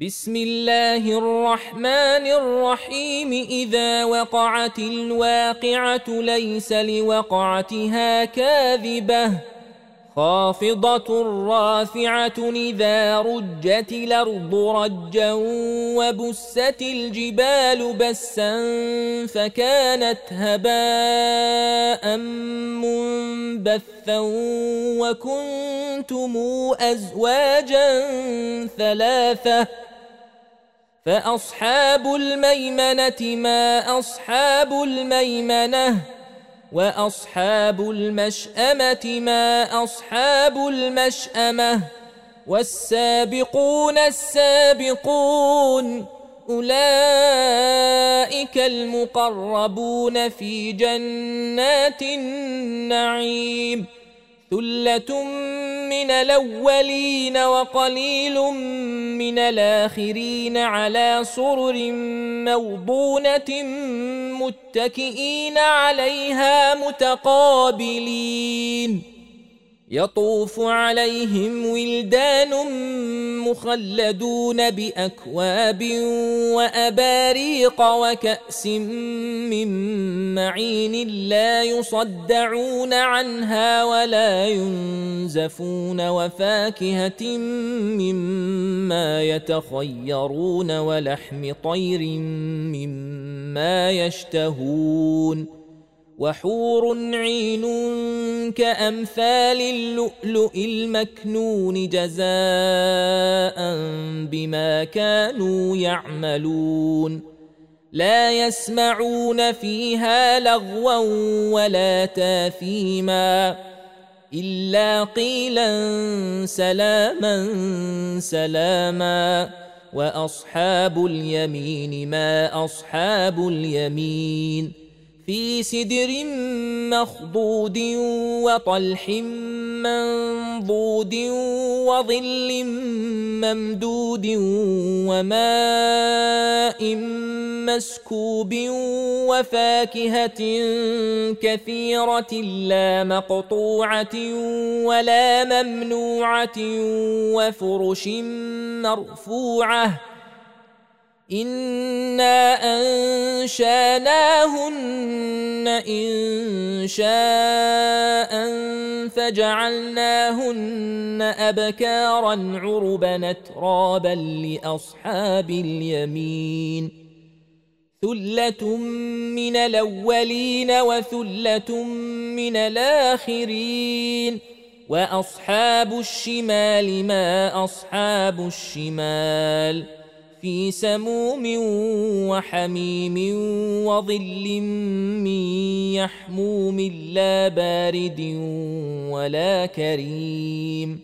بسم الله الرحمن الرحيم. إذا وقعت الواقعة ليس لوقعتها كاذبة. خافضة رافعة إذا رجت الأرض رجا وبست الجبال بسا فكانت هباء منبثا وكنتم أزواجا ثلاثة فأصحاب الميمنة ما أصحاب الميمنة واصحاب المشامه ما اصحاب المشامه والسابقون السابقون اولئك المقربون في جنات النعيم ثله من الاولين وقليل من الاخرين على سرر موضونه متكئين عليها متقابلين يطوف عليهم ولدان مخلدون بأكواب وأباريق وكأس من معين لا يصدعون عنها ولا ينزفون وفاكهة مما يتخيرون ولحم طير مما يشتهون وحور عين كأمثال اللؤلؤ المكنون جزاء بما كانوا يعملون. لا يسمعون فيها لغوا ولا تاثيما إلا قيلا سلاما سلاما وأصحاب اليمين ما أصحاب اليمين. في سدر مخضود وطلح منضود وظل ممدود وماء مسكوب وفاكهة كثيرة لا مقطوعة ولا ممنوعة وفرش مرفوعة أنا انشاناهن ان شاء فجعلناهن ابكارا عربا اترابا لاصحاب اليمين ثله من الاولين وثله من الاخرين واصحاب الشمال ما اصحاب الشمال في سموم وحميم وظل من يحموم لا بارد ولا كريم.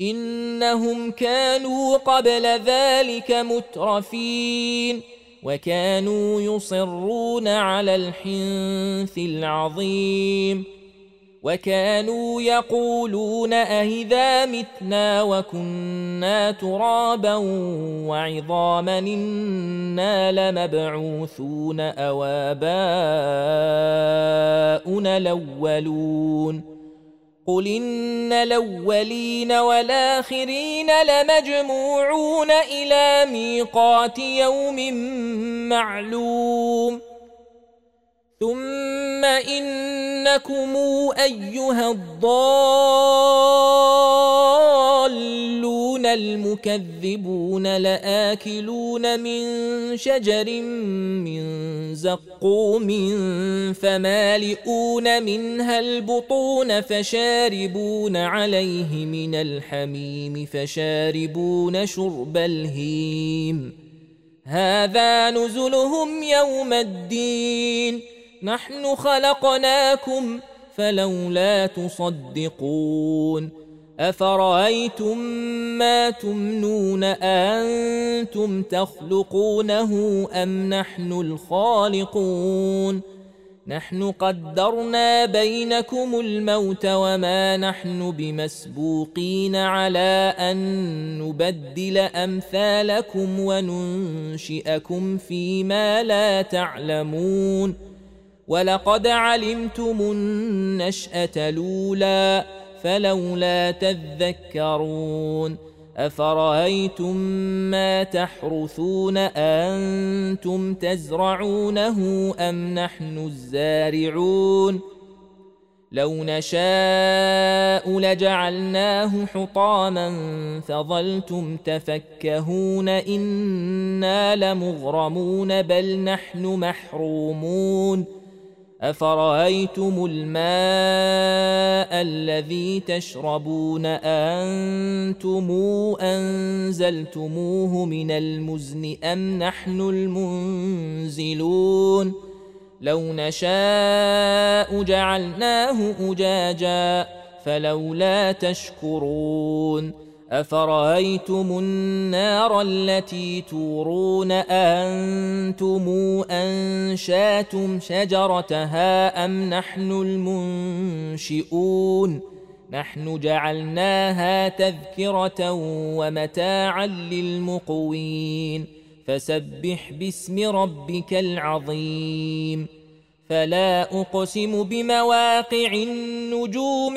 إنهم كانوا قبل ذلك مترفين وكانوا يصرون على الحنث العظيم. وكانوا يقولون أهذا متنا وكنا ترابا وعظاما إنا لمبعوثون أو آباؤنا الأولون. قل إن الأولين والآخرين لمجموعون إلى ميقات يوم معلوم. ثم انكم ايها الضالون المكذبون لاكلون من شجر من زقوم فمالئون منها البطون فشاربون عليه من الحميم فشاربون شرب الهيم هذا نزلهم يوم الدين نحن خلقناكم فلولا تصدقون أفرأيتم ما تمنون أنتم تخلقونه أم نحن الخالقون نحن قدرنا بينكم الموت وما نحن بمسبوقين على أن نبدل أمثالكم وننشئكم فيما لا تعلمون ولقد علمتم النشأة الأولى فلولا تذكرون أفرأيتم ما تحرثون أنتم تزرعونه أم نحن الزارعون لو نشاء لجعلناه حطاما فظلتم تفكهون إنا لمغرمون بل نحن محرومون افرايتم الماء الذي تشربون أنتم انزلتموه من المزن ام نحن المنزلون؟ لو نشاء جعلناه اجاجا فلولا تشكرون افرايتم النار التي تورون أنتم انشاتم شجرتها ام نحن المنشئون نحن جعلناها تذكره ومتاعا للمقوين فسبح باسم ربك العظيم فلا اقسم بمواقع النجوم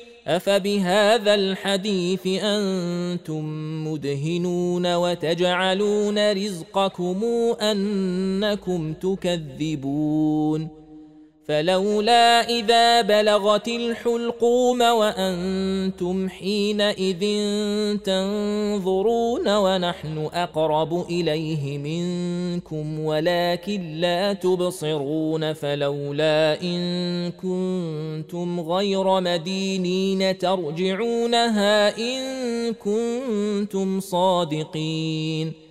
أفبهذا الحديث أنتم مدهنون وتجعلون رزقكم أنكم تكذبون فلولا إذا بلغت الحلقوم وأنتم حينئذ تنظرون ونحن أقرب إليه منكم ولكن لا تبصرون فلولا إن كنتم غير مدينين ترجعونها إن كنتم صادقين